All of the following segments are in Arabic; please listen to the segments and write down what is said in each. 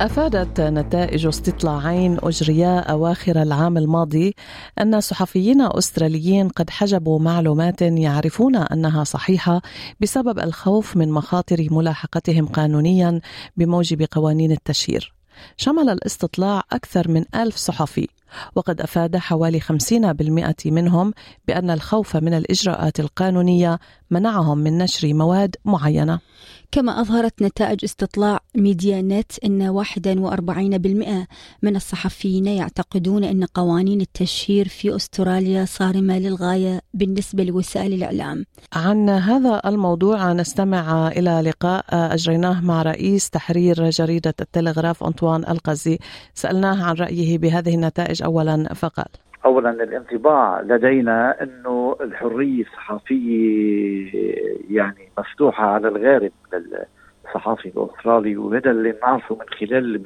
أفادت نتائج استطلاعين أجريا أواخر العام الماضي أن صحفيين أستراليين قد حجبوا معلومات يعرفون أنها صحيحة بسبب الخوف من مخاطر ملاحقتهم قانونيا بموجب قوانين التشهير. شمل الاستطلاع أكثر من ألف صحفي وقد أفاد حوالي 50% منهم بأن الخوف من الإجراءات القانونية منعهم من نشر مواد معينة. كما أظهرت نتائج استطلاع ميديا نت أن 41% من الصحفيين يعتقدون أن قوانين التشهير في أستراليا صارمة للغاية بالنسبة لوسائل الإعلام. عن هذا الموضوع نستمع إلى لقاء أجريناه مع رئيس تحرير جريدة التلغراف أنطوان القزي. سألناه عن رأيه بهذه النتائج أولا فقال. اولا الانطباع لدينا انه الحرية الصحفيه يعني مفتوحة على الغارب للصحافي الأسترالي وهذا اللي نعرفه من خلال اللي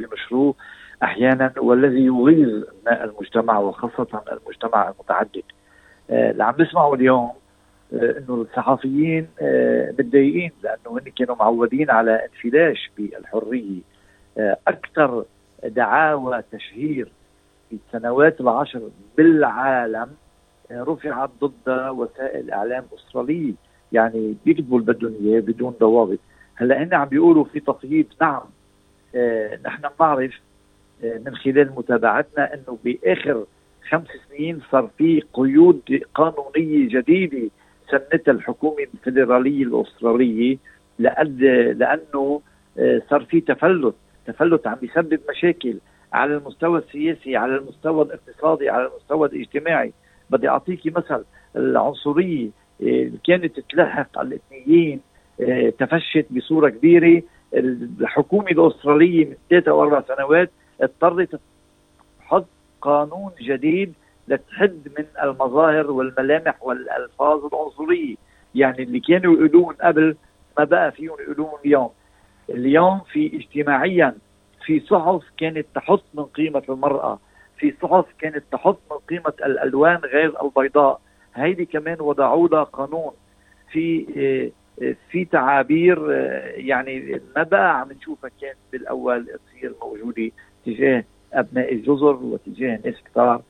أحيانا والذي يغيظ المجتمع وخاصة المجتمع المتعدد. آه، اللي عم نسمعه اليوم آه، إنه الصحفيين آه، متضايقين لأنه هن كانوا معودين على انفلاش بالحرية. أكثر دعاوى تشهير في السنوات العشر بالعالم آه، رفعت ضد وسائل إعلام استراليه يعني بيكتبوا اللي بدهم اياه بدون ضوابط. هلا هن عم بيقولوا في تقييد نعم آه نحن بنعرف آه من خلال متابعتنا إنه بآخر خمس سنين صار في قيود قانونية جديدة سنتها الحكومة الفدراليه الأسترالية لأد لأنه آه صار في تفلت. تفلت عم بيسبب مشاكل. على المستوى السياسي على المستوى الاقتصادي على المستوى الاجتماعي. بدي اعطيكي مثل العنصرية اللي آه، كانت تلحق الاثنيين آه، تفشت بصورة كبيرة. الحكومة الأسترالية من ثلاثة أو أربع سنوات اضطرت تحط قانون جديد لتحد من المظاهر والملامح والألفاظ العنصرية. يعني اللي كانوا يقولون قبل ما بقى فيهم يقولون اليوم. اليوم في اجتماعيا في صحف كانت تحط من قيمة المرأة في صحف كانت تحط من قيمة الألوان غير البيضاء. هيدي كمان وضعوا لها قانون. في آه، في تعابير آه، يعني ما بقى عم نشوفها كانت بالأول تصير موجودة تجاه أبناء الجزر وتجاه ناس كثار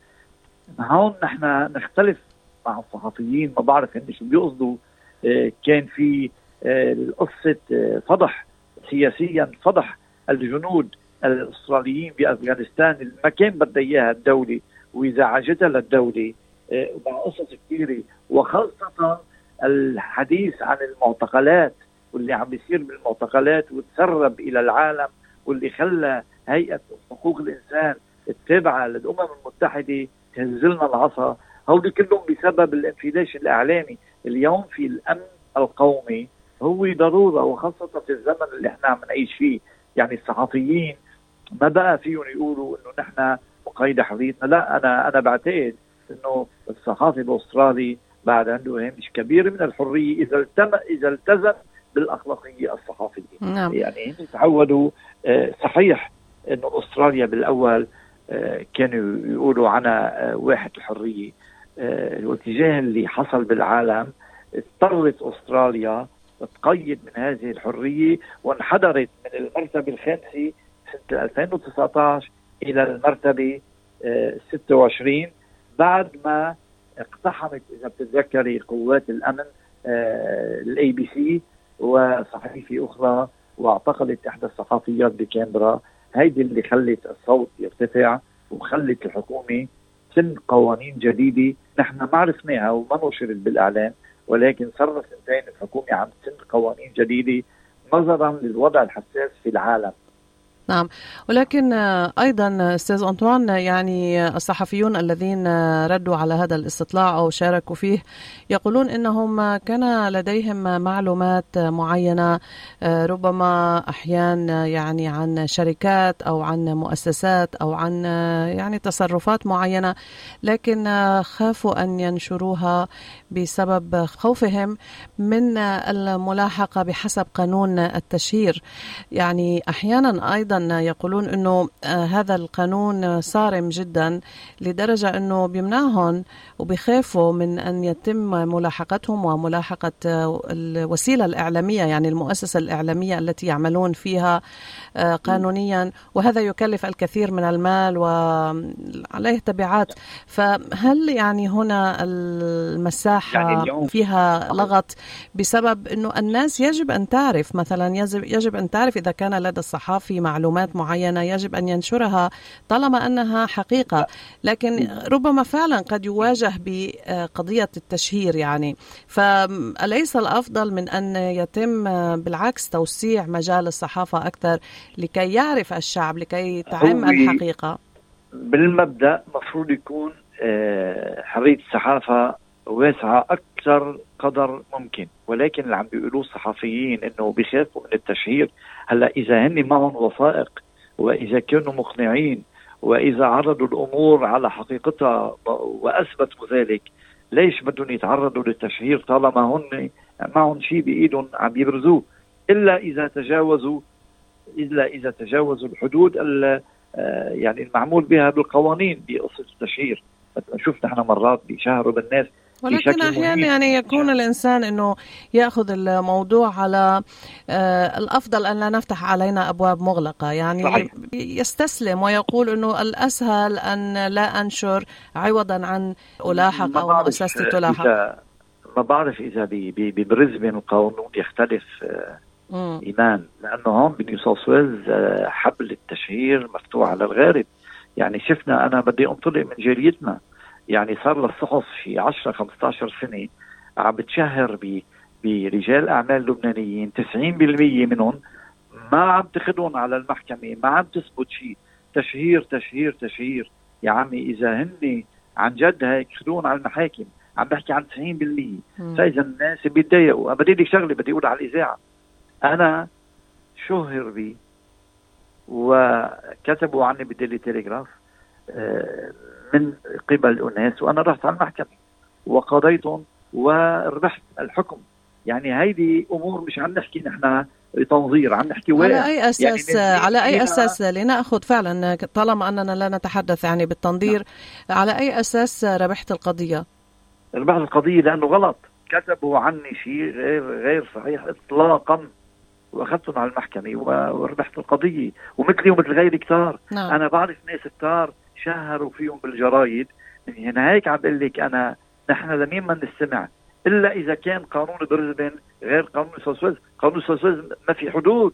هون نحن نختلف مع الصحفيين ما بعرف هن شو بيقصدوا. آه، كان في قصه فضح سياسيا فضح الجنود الأستراليين بأفغانستان. المكان بدها إياها الدولة وازعاجتها للدوله آه، مع قصص كثيرة وخاصة الحديث عن المعتقلات واللي عم بيصير بالمعتقلات وتسرب إلى العالم واللي خلى هيئة حقوق الإنسان التابعة للأمم المتحدة تهزلنا العصا هودي كلهم بسبب الانفلاش الإعلامي. اليوم في الأمن القومي هو ضرورة وخاصة في الزمن اللي إحنا عم نعيش فيه. يعني الصحفيين ما بقى فيهم يقولوا إنه نحن مقيد حريتنا لا أنا أنا بعتقد إنه الصحافي الأسترالي بعد عنده هامش كبير من الحرية إذا التم إذا التزم بالأخلاقية الصحفيه نعم. يعني هم تعودوا آه، صحيح إنه أستراليا بالأول آه، كانوا يقولوا عنها آه، واحد الحريه الاتجاه اللي حصل بالعالم اضطرت أستراليا تقيد من هذه الحرية وانحدرت من المرتبة الخامسة سنه 2019 إلى المرتبة 26 آه، بعد ما اقتحمت إذا بتتذكري قوات الأمن ال ABC وصحيفة أخرى واعتقلت إحدى الصحفيات بكانبرا. هيدي اللي خلت الصوت يرتفع وخلت الحكومة سن قوانين جديدة نحن ما عرفناها وما نشرت بالإعلام ولكن صار سنتين الحكومة عم تسن قوانين جديدة نظرا للوضع الحساس في العالم. نعم. ولكن أيضا أستاذ أنطوان يعني الصحفيون الذين ردوا على هذا الاستطلاع أو شاركوا فيه يقولون إنهم كان لديهم معلومات معينة ربما أحيان يعني عن شركات أو عن مؤسسات أو عن يعني تصرفات معينة لكن خافوا أن ينشروها بسبب خوفهم من الملاحقة بحسب قانون التشهير. يعني أحيانا أيضا يقولون إنه هذا القانون صارم جدا لدرجة إنه بيمنعهم وبيخافوا من أن يتم ملاحقتهم وملاحقة الوسيلة الإعلامية يعني المؤسسة الإعلامية التي يعملون فيها قانونيا. وهذا يكلف الكثير من المال وعليه تبعات. فهل يعني هنا المساحة يعني فيها لغط بسبب إنه الناس يجب أن تعرف مثلا يجب أن تعرف إذا كان لدى الصحافي معلومات معينة يجب أن ينشرها طالما أنها حقيقة. لكن ربما فعلا قد يواجه بقضية التشهير يعني. فأليس الأفضل من أن يتم بالعكس توسيع مجال الصحافة أكثر لكي يعرف الشعب لكي تعم الحقيقة؟ بالمبدأ مفروض يكون حرية الصحافة واسعة أكثر. قدر ممكن. ولكن اللي عم بيقولوه الصحفيين إنه بيخافوا من التشهير. هلأ إذا هن معهم وثائق وإذا كانوا مقنعين وإذا عرضوا الأمور على حقيقتها وأثبتوا ذلك ليش بدهم يتعرضوا للتشهير طالما هن معهم شيء بإيدهم عم يبرزوه؟ إلا إذا تجاوزوا إلا إذا تجاوزوا الحدود يعني المعمول بها بالقوانين بقصة التشهير. شفت نحن مرات بيشهروا بالناس ولكن أحيانا يعني يكون الإنسان إنه يأخذ الموضوع على آه الأفضل أن لا نفتح علينا أبواب مغلقة. يعني صحيح. يستسلم ويقول إنه الأسهل أن لا أنشر عوضا عن ألاحق أو مؤسستي تلاحق. ما بعرف إذا ببرزبن القانون يختلف آه. إيمان. لأنه هون بنيو ويلز آه حبل التشهير مفتوح على الغارب. يعني شفنا أنا بدي أنطلق من جاليتنا. يعني صار للصحف في 10 15 سنة عم بتشهر برجال أعمال لبنانيين 90% منهم ما عم تاخذهم على المحكمة ما عم تثبت شيء تشهير تشهير تشهير. يا عمي إذا هن عن جد هيك خذوهم على المحاكم عم بحكي عن 90% فإذا الناس بيتضايقوا. بدي لك شغلة بدي أقول على الإذاعة. أنا شهر بي وكتبوا عني بالديلي تيليغراف من قبل اناس وأنا رحت على المحكمة وقضيتهم وربحت الحكم يعني هيدي أمور مش عم نحكي نحن تنظير عم نحكي على أي أساس يعني على أي أساس لنأخذ فعلا طالما أننا لا نتحدث يعني بالتنظير نعم. على أي أساس ربحت القضية؟ ربحت القضية لأنه غلط كتبوا عني شيء غير غير صحيح اطلاقا وأخذتهم على المحكمة وربحت القضية ومثلي ومثل غيري كثار نعم. أنا بعرف ناس كثار شهروا فيهم بالجرايد من هنا هيك عم بقول لك أنا نحن لمين ما نستمع. إلا إذا كان قانون بريزبن غير قانون ساوث ويلز قانون ساوث ويلز ما في حدود.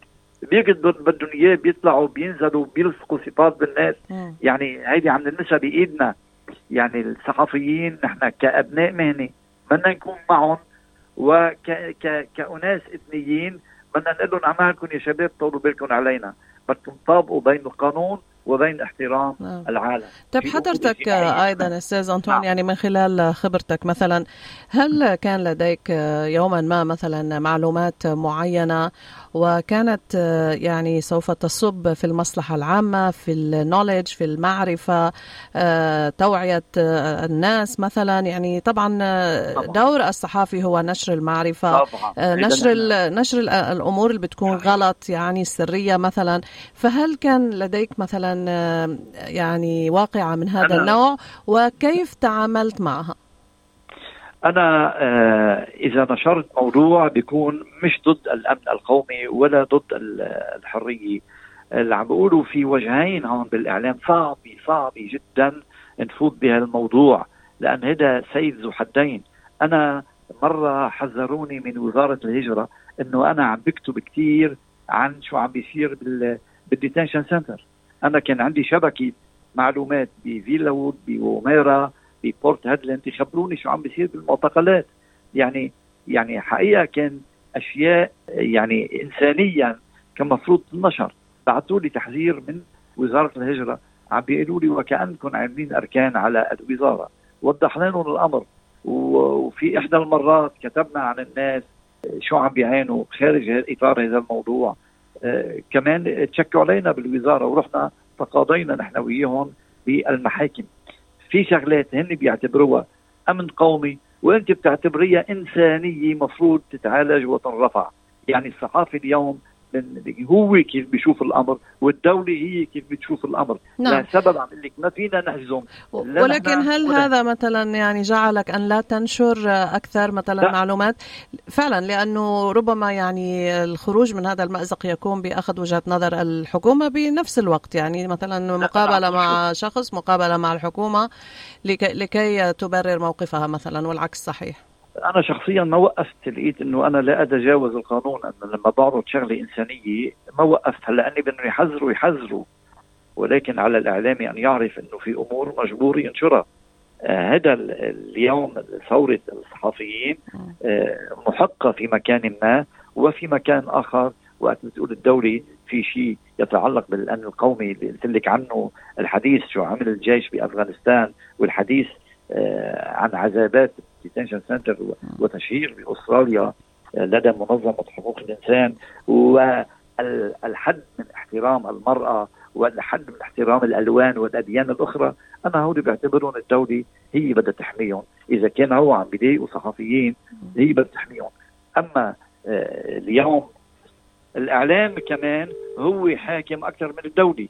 بيجد بدهم إياه بيطلعوا بينزلوا بيلصقوا صفات بالناس. م. يعني هيدي عم نلمسها بإيدنا. يعني الصحفيين نحن كأبناء مهنة بدنا نكون معهم. وكأناس إثنيين بدنا نقول لهم اعمالكم يا شباب طولوا بالكم علينا. بدكم تطابقوا بين القانون وبين احترام نعم. العالم طيب حضرتك أيضا أستاذ انطوان نعم. يعني من خلال خبرتك مثلا هل كان لديك يوما ما مثلا معلومات معينة وكانت يعني سوف تصب في المصلحة العامة في النولج في المعرفة توعية الناس مثلا يعني طبعا دور الصحافي هو نشر المعرفة طبعا. نشر نشر الأمور اللي بتكون غلط يعني السرية مثلا فهل كان لديك مثلا يعني واقعة من هذا النوع وكيف تعاملت معها؟ أنا إذا نشرت موضوع بيكون مش ضد الأمن القومي ولا ضد الحرية. اللي عم بقولوا في وجهين هون بالإعلام صعب صعب جدا نفوت بهالموضوع لأن هذا سيف ذو حدين. أنا مرة حذروني من وزارة الهجرة إنه أنا عم بكتب كثير عن شو عم بيصير بال بال detention centre أنا كان عندي شبكة معلومات بفيلاوود بووميرا ببورت هيدلاند يخبروني شو عم بيصير بالمعتقلات. يعني يعني حقيقة كان أشياء يعني انسانيا كان مفروض تنشر. بعثوا لي تحذير من وزارة الهجرة. عم بيقولوا لي وكأنكم عاملين أركان على الوزاره وضحنا لهم الأمر. وفي إحدى المرات كتبنا عن الناس شو عم بيعانوا خارج إطار هذا الموضوع. آه كمان تشكوا علينا بالوزارة ورحنا تقاضينا نحن وياهم بالمحاكم. في شغلات هن بيعتبروها أمن قومي وأنت بتعتبريها إنسانية مفروض تتعالج وتنرفع. يعني الصحافي اليوم من هو كيف بيشوف الأمر والدولة هي كيف بتشوف الأمر. نعم. لسبب عم لك ما فينا نهزم ولكن هل هذا مثلا يعني جعلك أن لا تنشر أكثر مثلا لا. معلومات؟ فعلا لأنه ربما يعني الخروج من هذا المأزق يكون بأخذ وجهة نظر الحكومة بنفس الوقت. يعني مثلا مقابلة مع شخص مقابلة مع الحكومة لكي, لكي تبرر موقفها مثلا والعكس صحيح. أنا شخصيا ما وقفت لقيت إنه أنا لا أتجاوز القانون أنا لما بعرض شغلة إنسانية ما وقفت. هلأ أني بدهم يحذروا يحذروا ولكن على الاعلامي أن يعرف إنه في أمور مجبور ينشرها. آه هذا اليوم ثورة الصحفيين آه محقة في مكان ما وفي مكان آخر. وقت بتقول الدولة في شيء يتعلق بالأمن القومي اللي قلت لك عنه الحديث شو عمل الجيش بأفغانستان والحديث آه عن عذابات detention centre وتشهير باستراليا آه، لدى منظمة حقوق الإنسان والحد من احترام المرأة والحد من احترام الألوان والأديان الأخرى أنا هودي بعتبرهم الدولة هي بدها تحميهم. إذا كان هو عم بيضايقوا صحفيين هي بدها تحميهم. أما آه، اليوم الإعلام كمان هو حاكم أكثر من الدولة.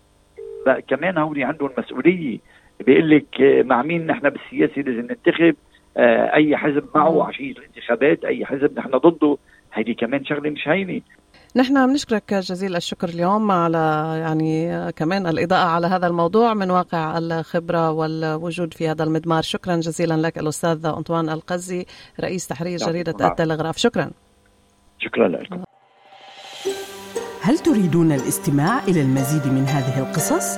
كمان هودي عندهم مسؤولية. بيقول لك آه، مع مين نحن بالسياسة لازم ننتخب؟ أي حزب معه عشيه الانتخابات أي حزب نحن ضده هيدي كمان شغلة مش هينة. نحن بنشكرك جزيل الشكر اليوم على يعني كمان الإضاءة على هذا الموضوع من واقع الخبرة والوجود في هذا المضمار شكرا جزيلا لك الأستاذ أنطوان القزي رئيس تحرير جريدة التلغراف. شكرا. شكرا لكم. هل تريدون الاستماع إلى المزيد من هذه القصص؟